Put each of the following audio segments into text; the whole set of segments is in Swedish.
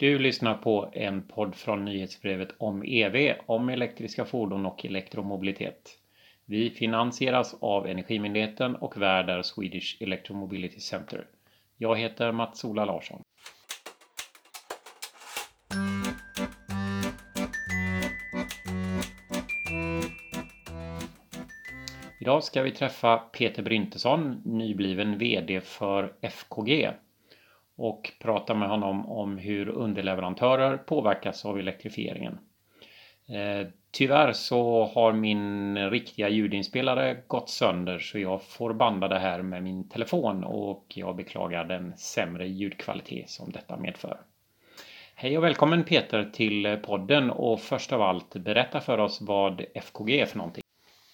Du lyssnar på en podd från nyhetsbrevet om EV, om elektriska fordon och elektromobilitet. Vi finansieras av Energimyndigheten och värdar Swedish Electromobility Center. Jag heter Mats-Ola Larsson. Idag ska vi träffa Peter Bryntesson, nybliven VD för FKG och prata med honom om hur underleverantörer påverkas av elektrifieringen. Eh, tyvärr så har min riktiga ljudinspelare gått sönder så jag får banda det här med min telefon och jag beklagar den sämre ljudkvalitet som detta medför. Hej och välkommen Peter till podden och först av allt berätta för oss vad FKG är för någonting.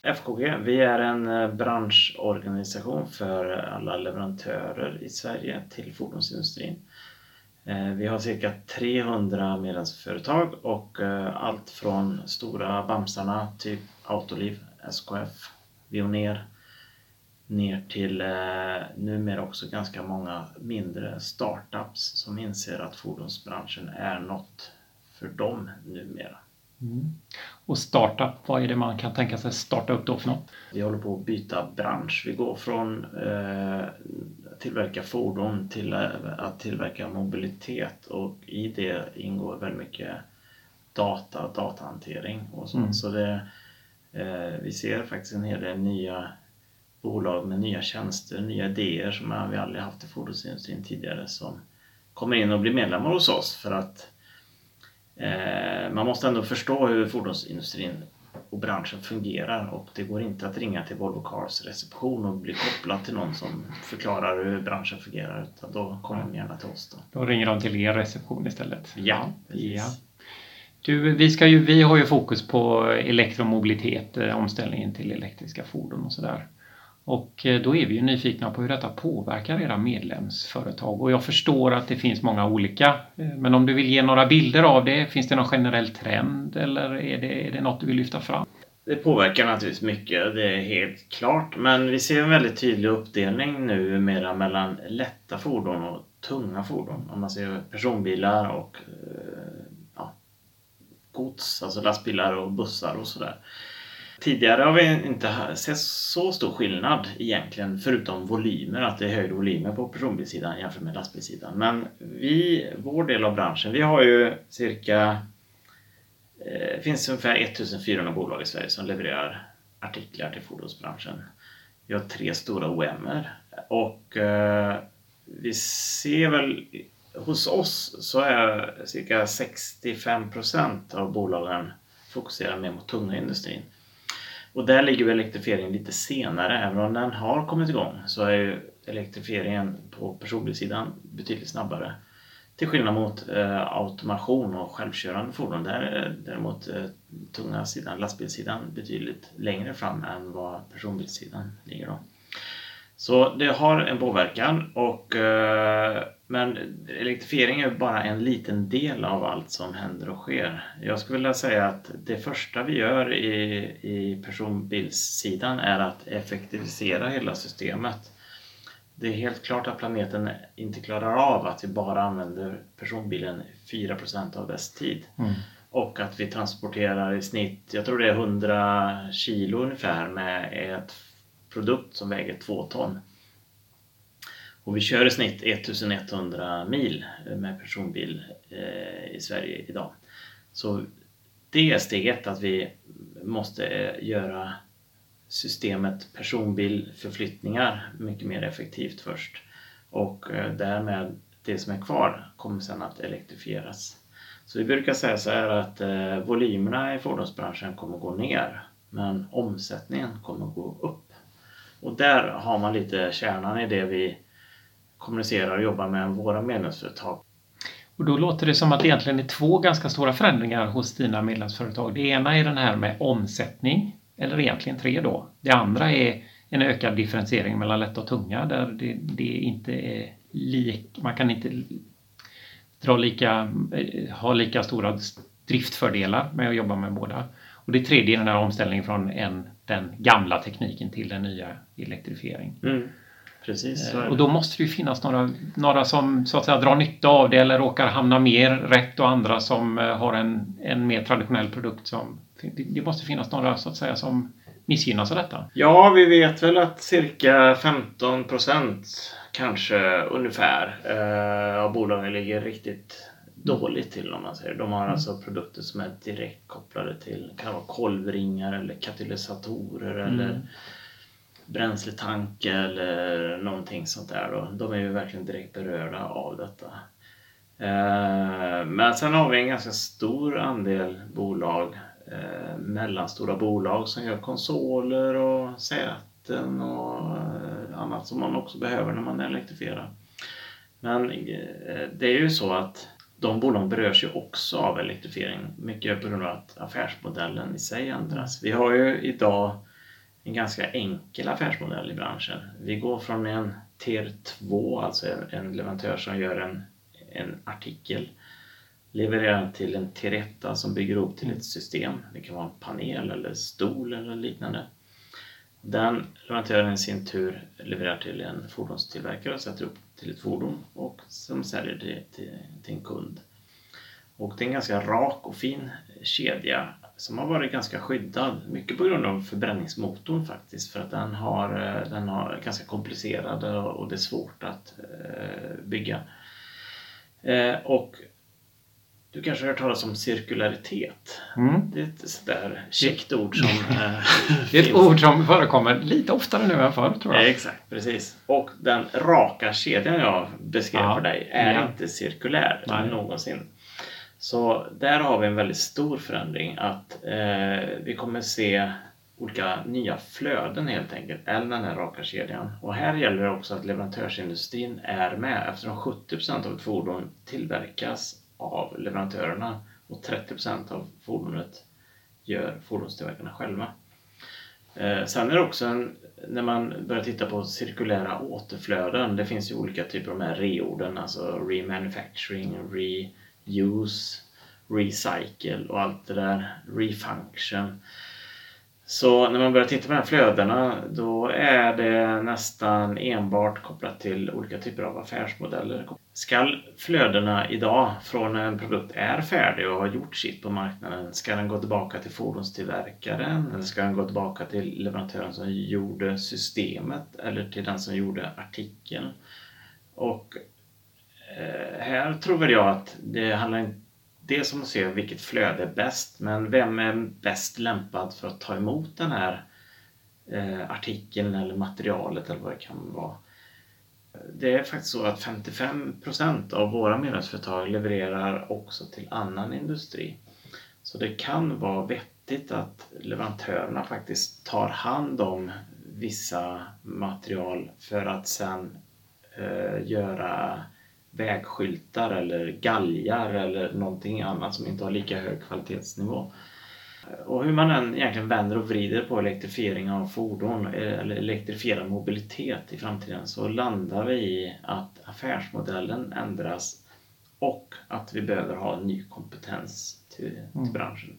FKG, vi är en eh, branschorganisation för eh, alla leverantörer i Sverige till fordonsindustrin. Eh, vi har cirka 300 medlemsföretag och allt från stora bamsarna, typ Autoliv, SKF, Veoneer ner till numera också ganska många mindre startups som inser att fordonsbranschen är något för dem numera. Mm. Och startup, vad är det man kan tänka sig starta upp då för något? Vi håller på att byta bransch. Vi går från eh, tillverka fordon till eh, att tillverka mobilitet och i det ingår väldigt mycket data, datahantering och sånt. Mm. Så det, eh, vi ser faktiskt en hel del nya bolag med nya tjänster, nya idéer som vi aldrig haft i fordonsindustrin tidigare som kommer in och blir medlemmar hos oss för att man måste ändå förstå hur fordonsindustrin och branschen fungerar och det går inte att ringa till Volvo Cars reception och bli kopplad till någon som förklarar hur branschen fungerar utan då kommer de gärna till oss. Då, då ringer de till er reception istället? Ja, precis. Ja. Du, vi, ska ju, vi har ju fokus på elektromobilitet, eh, omställningen till elektriska fordon och sådär. Och eh, då är vi ju nyfikna på hur detta påverkar era medlemsföretag. Och jag förstår att det finns många olika. Eh, men om du vill ge några bilder av det, finns det någon generell trend eller är det, är det något du vill lyfta fram? Det påverkar naturligtvis mycket, det är helt klart. Men vi ser en väldigt tydlig uppdelning nu mera mellan lätta fordon och tunga fordon. Om man ser personbilar och eh, ja, gods, alltså lastbilar och bussar och sådär. Tidigare har vi inte sett så stor skillnad egentligen förutom volymer, att det är högre volymer på personbilssidan jämfört med lastbilssidan. Men vi, vår del av branschen, vi har ju cirka det finns ungefär 1400 bolag i Sverige som levererar artiklar till fordonsbranschen. Vi har tre stora OMer och eh, vi ser väl hos oss så är cirka 65 procent av bolagen fokuserar mer mot tunga industrin. Och där ligger elektrifieringen lite senare. Även om den har kommit igång så är ju elektrifieringen på personbilssidan betydligt snabbare. Till skillnad mot eh, automation och självkörande fordon. Där är däremot eh, tunga sidan, lastbilssidan, betydligt längre fram än vad personbilssidan ligger. Då. Så det har en påverkan och eh, men elektrifiering är bara en liten del av allt som händer och sker. Jag skulle vilja säga att det första vi gör i, i personbilssidan är att effektivisera hela systemet. Det är helt klart att planeten inte klarar av att vi bara använder personbilen 4% av dess tid. Mm. Och att vi transporterar i snitt, jag tror det är 100 kilo ungefär med ett produkt som väger 2 ton. Och vi kör i snitt 1100 mil med personbil eh, i Sverige idag. Så det är steg ett, att vi måste eh, göra systemet personbilförflyttningar mycket mer effektivt först. Och eh, därmed det som är kvar kommer sedan att elektrifieras. Så vi brukar säga så här att volymerna i fordonsbranschen kommer gå ner men omsättningen kommer gå upp. Och där har man lite kärnan i det vi kommunicerar och jobbar med våra medlemsföretag. Och då låter det som att det egentligen är två ganska stora förändringar hos dina medlemsföretag. Det ena är den här med omsättning, eller egentligen tre då. Det andra är en ökad differentiering mellan lätta och tunga där det, det inte är lik, man kan inte dra lika, ha lika stora driftfördelar med att jobba med båda. Och det tredje är den här omställningen från en, den gamla tekniken till den nya elektrifiering. Mm. Precis. Eh, Och då måste det ju finnas några, några som så att säga drar nytta av det eller råkar hamna mer rätt och andra som eh, har en, en mer traditionell produkt. Som, det, måste finnas några så att säga som missgynnas av detta. Ja, vi vet väl att cirka 15 procent kanske ungefär eh, av bolagen ligger riktigt dåligt till om man säger. De har alltså produkter som är direkt kopplade till kan vara kolvringar eller katalysatorer eller bränsletank eller någonting sånt där. Då. De är ju verkligen direkt berörda av detta. Eh, men sen har vi en ganska stor andel bolag, eh, mellanstora bolag som gör konsoler och säten och eh, annat som man också behöver när man elektrifierar. Men det är ju så att de bolagen berörs ju också av elektrifiering. Mycket på grund av att affärsmodellen i sig ändras. Vi har ju idag en ganska enkel affärsmodell i branschen. Vi går från en TIR 2, alltså en- en leverantör som gör en, en artikel, levererar till en TIR 1 alltså som bygger upp till ett system. Det kan vara en panel eller stol eller liknande. Den leverantören i sin tur levererar till en fordonstillverkare och sätter upp till ett fordon och som säljer det till, till en kund. Och det är en ganska rak och fin kedja som har varit ganska skyddad. Mycket på grund av förbränningsmotorn faktiskt. För att den har, eh, den har ganska komplicerad och det är svårt att eh, bygga. Eh, Och du kanske har hört talas om cirkularitet. Mm. Det är ett sådär käckt ord som Det är ett ord som förekommer lite oftare nu än förr tror Ja, jag. exakt, precis. Och den raka kedjan jag beskrev Ja, för dig är ja. inte cirkulär Nej. någonsin. Så där har vi en väldigt stor förändring att eh, vi kommer se olika nya flöden helt enkelt, eller den här raka kedjan. Och här gäller det också att leverantörsindustrin är med eftersom 70% av ett fordon tillverkas av leverantörerna och 30% av fordonet gör fordonstillverkarna själva. Eh, Sen är det också en, när man börjar titta på cirkulära återflöden, det finns ju olika typer av de här reorden, alltså remanufacturing, Use, recycle och allt det där, refunction. Så när man börjar titta på de här flödena då är det nästan enbart kopplat till olika typer av affärsmodeller. Ska flödena idag från när en produkt är färdig och har gjort sitt på marknaden, ska den gå tillbaka till fordonstillverkaren eller ska den gå tillbaka till leverantören som gjorde systemet eller till den som gjorde artikeln? Och Eh, här tror väl jag att det handlar inte dels om att se vilket flöde är bäst, men vem är bäst lämpad för att ta emot den här eh, artikeln eller materialet eller vad det kan vara. Det är faktiskt så att 55 procent av våra medlemsföretag levererar också till annan industri. Så det kan vara vettigt att leverantörerna faktiskt tar hand om vissa material för att sen eh, göra vägskyltar eller galgar eller någonting annat som inte har lika hög kvalitetsnivå. Och hur man än egentligen vänder och vrider på elektrifiering av fordon eh, eller elektrifierad mobilitet i framtiden så landar vi i att affärsmodellen ändras och att vi behöver ha ny kompetens till, till branschen.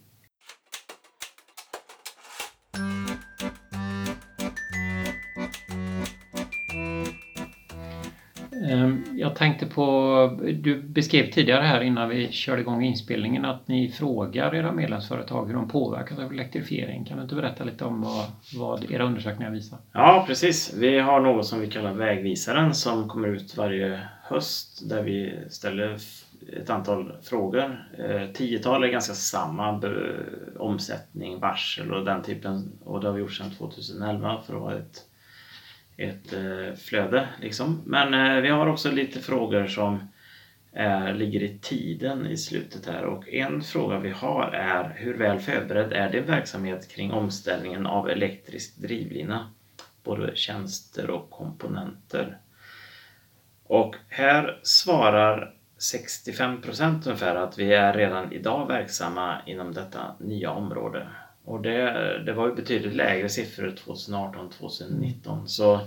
Jag tänkte på, du beskrev tidigare här innan vi körde igång inspelningen att ni frågar era medlemsföretag hur de påverkas av elektrifiering. Kan du inte berätta lite om vad, vad era undersökningar visar? Ja, precis. Vi har något som vi kallar Vägvisaren som kommer ut varje höst där vi ställer ett antal frågor. Eh, Tiotal är ganska samma omsättning, varsel och den typen och det har vi gjort sedan 2011 för att vara ett, ett eh, flöde. Liksom. Men eh, vi har också lite frågor som är, ligger i tiden i slutet här och en fråga vi har är hur väl förberedd är din verksamhet kring omställningen av elektrisk drivlina? Både tjänster och komponenter. Och här svarar 65 procent ungefär att vi är redan idag verksamma inom detta nya område. Och det, det var ju betydligt lägre siffror 2018-2019 så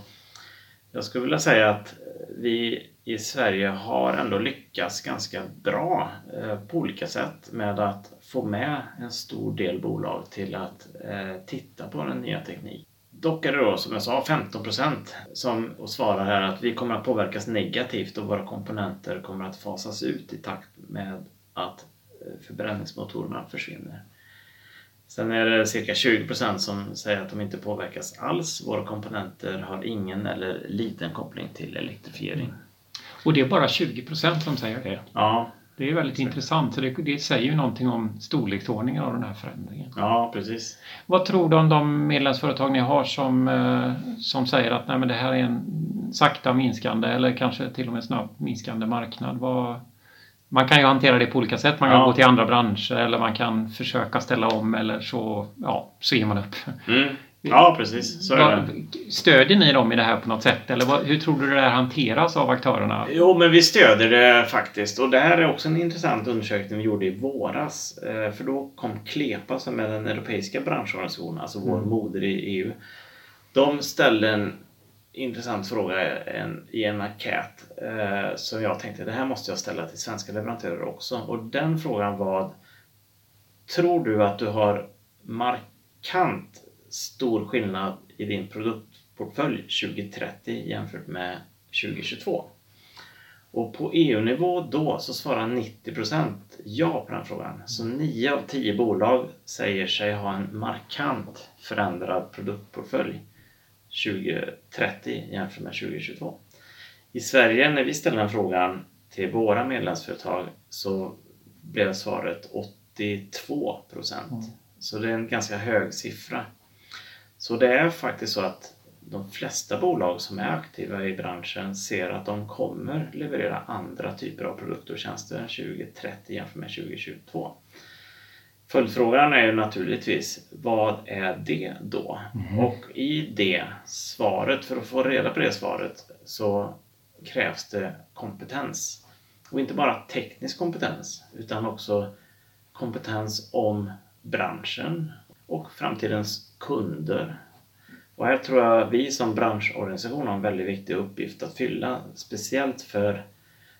jag skulle vilja säga att vi i Sverige har ändå lyckats ganska bra eh, på olika sätt med att få med en stor del bolag till att eh, titta på den nya tekniken. Dock är det då som jag sa 15 procent som svarar här att vi kommer att påverkas negativt och våra komponenter kommer att fasas ut i takt med att eh, förbränningsmotorerna försvinner. Sen är det cirka 20 procent som säger att de inte påverkas alls. Våra komponenter har ingen eller liten koppling till elektrifiering. Och det är bara 20 procent som säger det. Ja, Det är väldigt intressant. Så det, det säger ju någonting om storleksordningen av den här förändringen. ja precis. Vad tror du om de medlemsföretag ni har som, eh, som säger att Nej, men det här är en sakta minskande eller kanske till och med snabbt minskande marknad? Vad, man kan ju hantera det på olika sätt. Man kan Ja. gå till andra branscher eller man kan försöka ställa om eller så, ja, så ger man upp. Mm. Ja, precis. Så är det. Stödjer ni dem i det här på något sätt? Eller vad, hur tror du det här hanteras av aktörerna? Jo, men vi stöder det faktiskt. Och det här är också en intressant undersökning vi gjorde i våras. Eh, För då kom Klepa som är den europeiska branschorganisationen, alltså vår Mm. moder i EU. De ställde en intressant fråga en, i en enkät eh, som jag tänkte det här måste jag ställa till svenska leverantörer också. Och den frågan var Tror du att du har markant stor skillnad i din produktportfölj 2030 jämfört med 2022? Och på EU-nivå då så svarar 90% ja på den frågan. Så 9 av 10 bolag säger sig ha en markant förändrad produktportfölj 2030 jämfört med 2022. I Sverige när vi ställde den frågan till våra medlemsföretag så blev svaret 82 procent. Så det är en ganska hög siffra. Så det är faktiskt så att de flesta bolag som är aktiva i branschen ser att de kommer leverera andra typer av produkter och tjänster 2030 jämfört med 2022. Följdfrågan är ju naturligtvis, vad är det då? Och i det svaret, för att få reda på det svaret, så krävs det kompetens. Och inte bara teknisk kompetens, utan också kompetens om branschen och framtidens kunder. Och här tror jag vi som branschorganisation har en väldigt viktig uppgift att fylla, speciellt för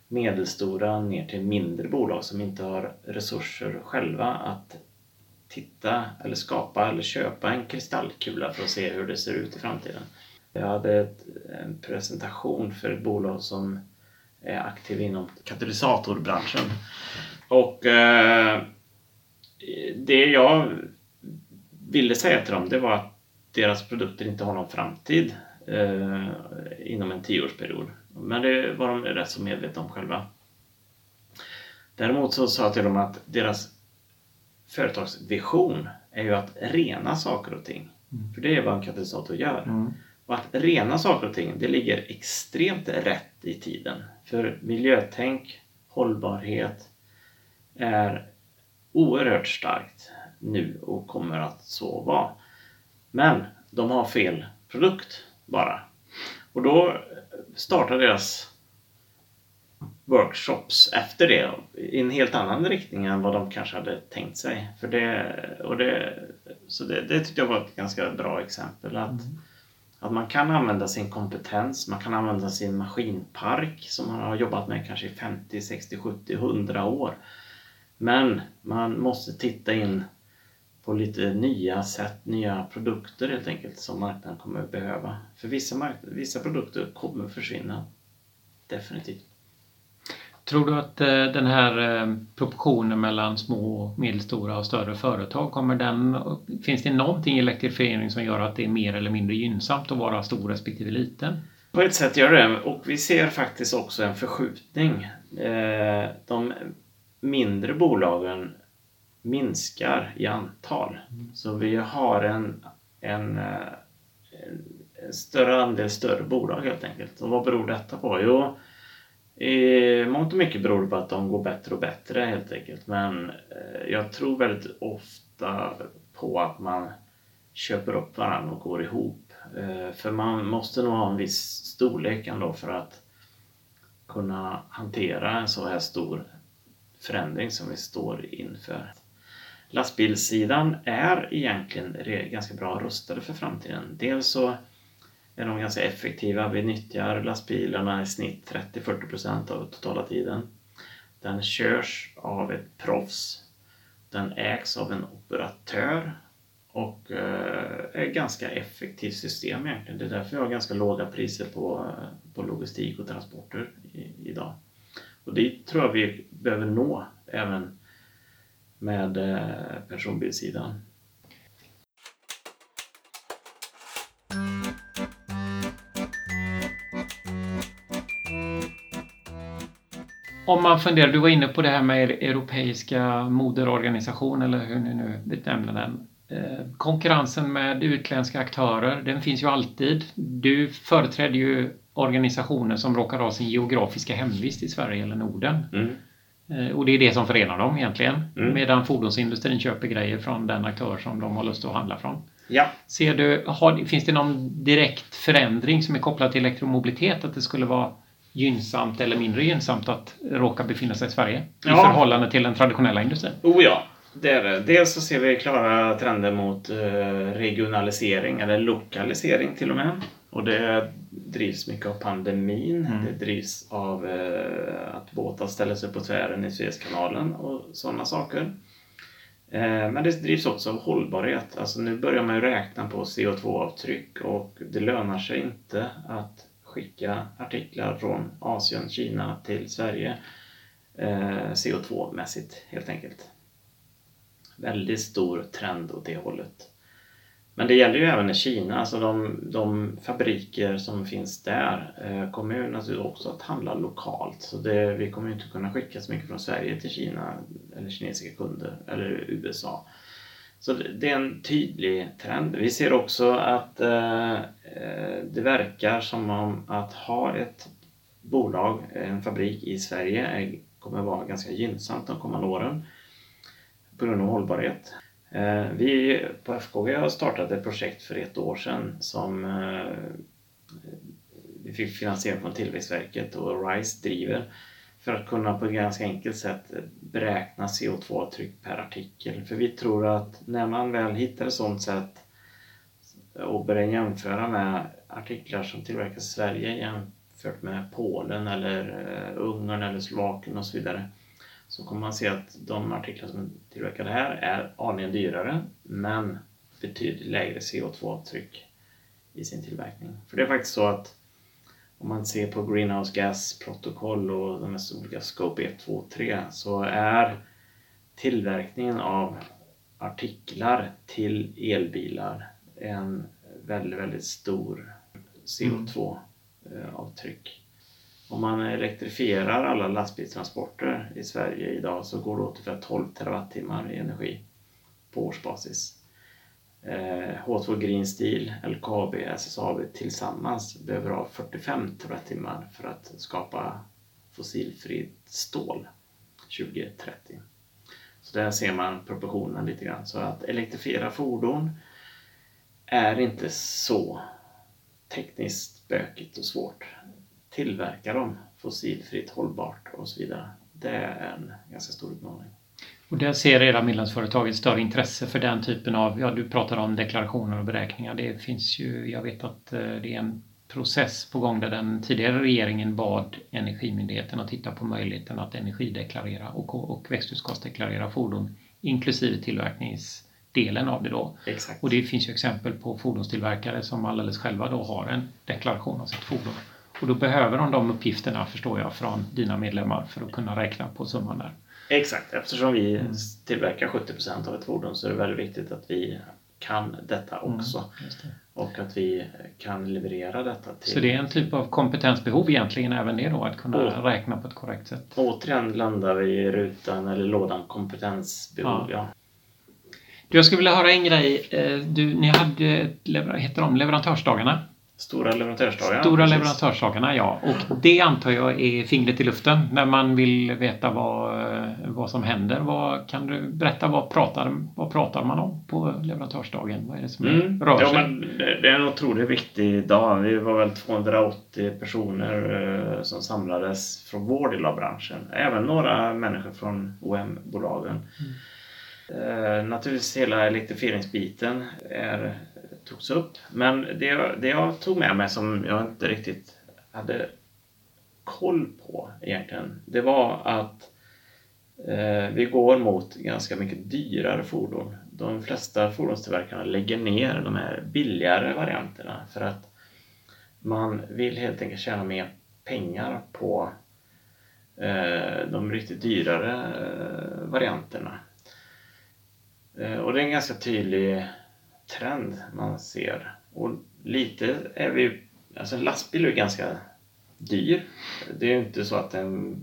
medelstora ner till mindre bolag som inte har resurser själva att titta eller skapa eller köpa en kristallkula för att se hur det ser ut i framtiden. Jag hade ett, en presentation för ett bolag som är aktiv inom katalysatorbranschen. Och eh, det jag ville säga till dem det var att deras produkter inte har någon framtid eh, inom en tioårsperiod. Men det var de rätt så medvetna om själva. Däremot så sa jag till dem att deras företagsvision är ju att rena saker och ting. För det är vad en katalysator gör. Mm. Och att rena saker och ting, det ligger extremt rätt i tiden. För miljötänk, hållbarhet är oerhört starkt nu och kommer att så vara. Men de har fel produkt bara. Och då startar deras workshops efter det i en helt annan riktning än vad de kanske hade tänkt sig. För det, och det, så det, det tyckte jag var ett ganska bra exempel. Att, att man kan använda sin kompetens, man kan använda sin maskinpark som man har jobbat med kanske i 50, 60, 70, 100 år. Men man måste titta in på lite nya sätt, nya produkter helt enkelt som marknaden kommer att behöva. För vissa, mark- vissa produkter kommer försvinna. Definitivt. Tror du att eh, den här eh, proportionen mellan små, medelstora och större företag, kommer den, finns det någonting i elektrifiering som gör att det är mer eller mindre gynnsamt att vara stor respektive liten? På ett sätt gör det och vi ser faktiskt också en förskjutning. Eh, De mindre bolagen minskar i antal. Så vi har en, en, eh, en, större andel större bolag helt enkelt. Och vad beror detta på? Jo, i mångt och mycket beror det på att de går bättre och bättre helt enkelt. Men eh, jag tror väldigt ofta på att man köper upp varandra och går ihop. Eh, för man måste nog ha en viss storlek ändå för att kunna hantera en så här stor förändring som vi står inför. Lastbilssidan är egentligen ganska bra rustade för framtiden. Dels så är de ganska effektiva. Vi nyttjar lastbilarna i snitt 30-40% av totala tiden. Den körs av ett proffs. Den ägs av en operatör och eh, är ett ganska effektivt system egentligen. Det är därför vi har ganska låga priser på, på logistik och transporter i, idag. Och det tror jag vi behöver nå även med eh, personbilssidan. Om man funderar, du var inne på det här med Europeiska moderorganisation eller hur ni nu benämner den. Eh, konkurrensen med utländska aktörer, den finns ju alltid. Du företräder ju organisationer som råkar ha sin geografiska hemvist i Sverige eller Norden. Mm. Eh, och det är det som förenar dem egentligen. Mm. Medan fordonsindustrin köper grejer från den aktör som de har lust att handla från. Ja. Ser du, har, finns det någon direkt förändring som är kopplad till elektromobilitet? Att det skulle vara gynnsamt eller mindre gynnsamt att råka befinna sig i Sverige ja. i förhållande till den traditionella industrin? Oh ja, det är det. Dels så ser vi klara trender mot eh, regionalisering eller lokalisering till och med. Och det drivs mycket av pandemin. Mm. Det drivs av eh, att båtar ställer sig på tvären i Suezkanalen och sådana saker. Eh, men det drivs också av hållbarhet. Alltså nu börjar man ju räkna på CO2-avtryck och det lönar sig inte att skicka artiklar från Asien, Kina till Sverige eh, CO2-mässigt helt enkelt. Väldigt stor trend åt det hållet. Men det gäller ju även i Kina, alltså de, de fabriker som finns där eh, kommer ju naturligtvis också att handla lokalt. Så det, vi kommer ju inte kunna skicka så mycket från Sverige till Kina eller kinesiska kunder eller USA. Så det är en tydlig trend. Vi ser också att eh, eh, det verkar som om att ha ett bolag, eh, en fabrik i Sverige är, kommer vara ganska gynnsamt de kommande åren på grund av hållbarhet. Eh, vi på FKG har startat ett projekt för ett år sedan som eh, vi fick finansiering från Tillväxtverket och RISE driver för att kunna på ett ganska enkelt sätt beräkna CO2-avtryck per artikel. För vi tror att när man väl hittar ett sådant sätt och börjar jämföra med artiklar som tillverkas i Sverige jämfört med Polen eller eh, Ungern eller Slovakien och så vidare så kommer man se att de artiklar som är tillverkade här är aningen dyrare men betydligt lägre CO2-avtryck i sin tillverkning. För det är faktiskt så att om man ser på greenhouse gas-protokoll och de mest olika scope 1, 2 och 3 så är tillverkningen av artiklar till elbilar en väldigt, väldigt stor CO2-avtryck. Om man elektrifierar alla lastbilstransporter i Sverige idag så går det åt ungefär 12 terawattimmar i energi på årsbasis. Eh, H2 Green Steel, LKAB, SSAB tillsammans behöver ha 45 terawattimmar för att skapa fossilfritt stål 2030. Så där ser man proportionen lite grann. Så att elektrifiera fordon är inte så tekniskt bökigt och svårt. Tillverka dem fossilfritt, hållbart och så vidare. Det är en ganska stor utmaning. Och där ser era medlemsföretag ett större intresse för den typen av, ja du pratar om deklarationer och beräkningar. Det finns ju, jag vet att eh, det är en process på gång där den tidigare regeringen bad Energimyndigheten att titta på möjligheten att energideklarera och, och växthusgasdeklarera fordon inklusive tillverkningsdelen av det då. Exakt. Och det finns ju exempel på fordonstillverkare som alldeles själva då har en deklaration av sitt fordon. Och då behöver de de uppgifterna, förstår jag, från dina medlemmar för att kunna räkna på summan där. Exakt, eftersom vi mm. tillverkar 70% av ett fordon så är det väldigt viktigt att vi kan detta mm, också. Mm, och att vi kan leverera detta till... Så det är en typ av kompetensbehov egentligen även det då, att kunna och, räkna på ett korrekt sätt? Återigen landar vi i rutan eller lådan kompetensbehov, ja. ja. Du, jag skulle vilja höra en grej. Eh, du, ni hade, heter de leverantörsdagarna? Stora leverantörsdagarna. Stora precis. leverantörsdagarna, ja. Och det antar jag är fingret i luften när man vill veta vad, vad som händer. Vad, kan du berätta vad pratar, vad pratar man om på leverantörsdagen? Vad är det som mm. rör sig? Ja, men det är en otroligt viktig dag. Vi var väl 280 personer eh, som samlades från vår del av branschen. Även några människor från OM-bolagen. Mm. Eh, naturligtvis hela elektrifieringsbiten är togs upp. Men det, det jag tog med mig som jag inte riktigt hade koll på egentligen, det var att eh, vi går mot ganska mycket dyrare fordon. De flesta fordonstillverkarna lägger ner de här billigare varianterna för att man vill helt enkelt tjäna mer pengar på eh, de riktigt dyrare eh, varianterna. Eh, och det är en ganska tydlig trend man ser. Och lite är vi... Alltså en lastbil är ganska dyr. Det är ju inte så att en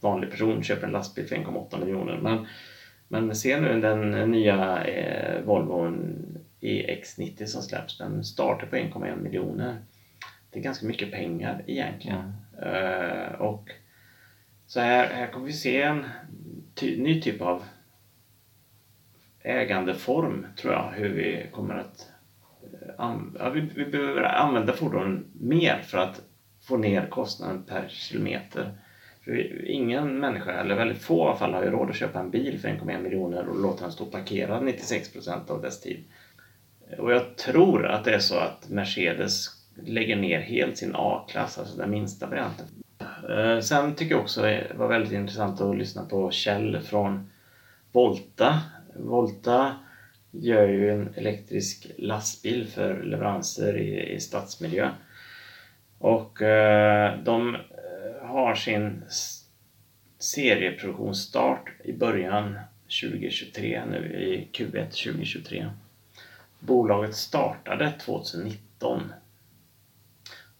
vanlig person köper en lastbil för 1,8 miljoner. Men, men se nu den nya eh, Volvon EX90 som släpps. Den startar på 1,1 miljoner. Det är ganska mycket pengar egentligen. Mm. Uh, och så här, här kommer vi se en ty ny typ av ägandeform tror jag, hur vi kommer att eh, ja, vi, vi behöver använda fordonen mer för att få ner kostnaden per kilometer. För ingen människa, eller väldigt få i alla fall, har ju råd att köpa en bil för 1,1 miljoner och låta den stå parkerad 96 procent av dess tid. Och jag tror att det är så att Mercedes lägger ner helt sin A-klass, alltså den minsta varianten. Eh, sen tycker jag också det var väldigt intressant att lyssna på Kjell från Volta. Volta gör ju en elektrisk lastbil för leveranser i, i stadsmiljö. Och eh, de eh, har sin serieproduktionsstart i början 2023, nu i Q1 2023. Bolaget startade 2019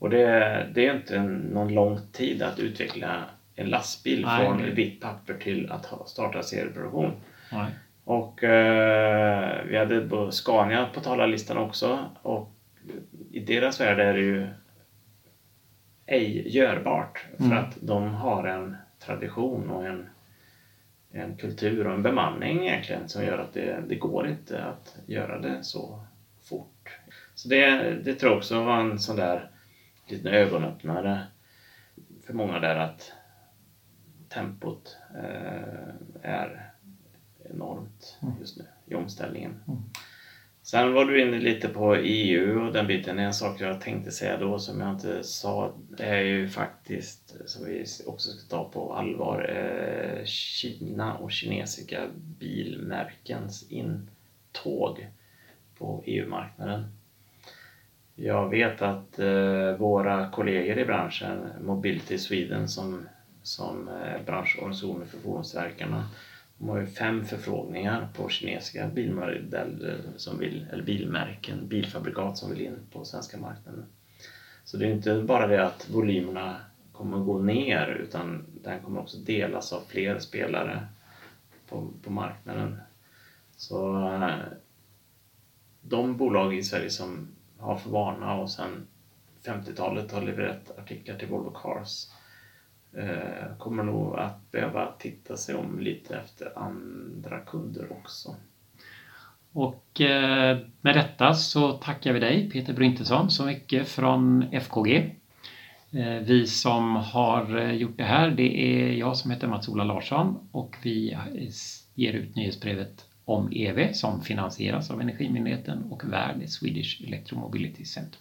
och det, det är inte en, någon lång tid att utveckla en lastbil Nej, från vitt papper till att starta serieproduktion. Nej. Och eh, vi hade Scania på talarlistan också och i deras värld är det ju ej görbart för mm. att de har en tradition och en, en kultur och en bemanning egentligen som gör att det, det går inte att göra det så fort. Så det, det tror jag också var en sån där liten ögonöppnare för många där att tempot eh, är enormt mm. just nu i omställningen. Mm. Sen var du inne lite på EU och den biten. En sak jag tänkte säga då som jag inte sa är ju faktiskt, som vi också ska ta på allvar, eh, Kina och kinesiska bilmärkens intåg på EU-marknaden. Jag vet att eh, våra kollegor i branschen, Mobility Sweden som, som eh, branschorganisation för fordonstillverkarna, de har ju fem förfrågningar på kinesiska bilmodeller som vill, eller bilmärken, bilfabrikat som vill in på svenska marknaden. Så det är inte bara det att volymerna kommer att gå ner utan den kommer också delas av fler spelare på, på marknaden. Så eh, de bolag i Sverige som har för vana och sedan 50-talet har levererat artiklar till Volvo Cars Eh, kommer nog att behöva titta sig om lite efter andra kunder också. Och eh, med detta så tackar vi dig Peter Bryntesson så mycket från FKG. Eh, vi som har eh, gjort det här det är jag som heter Mats-Ola Larsson och vi ger ut nyhetsbrevet om EV som finansieras av Energimyndigheten och Värd Swedish Electromobility Center.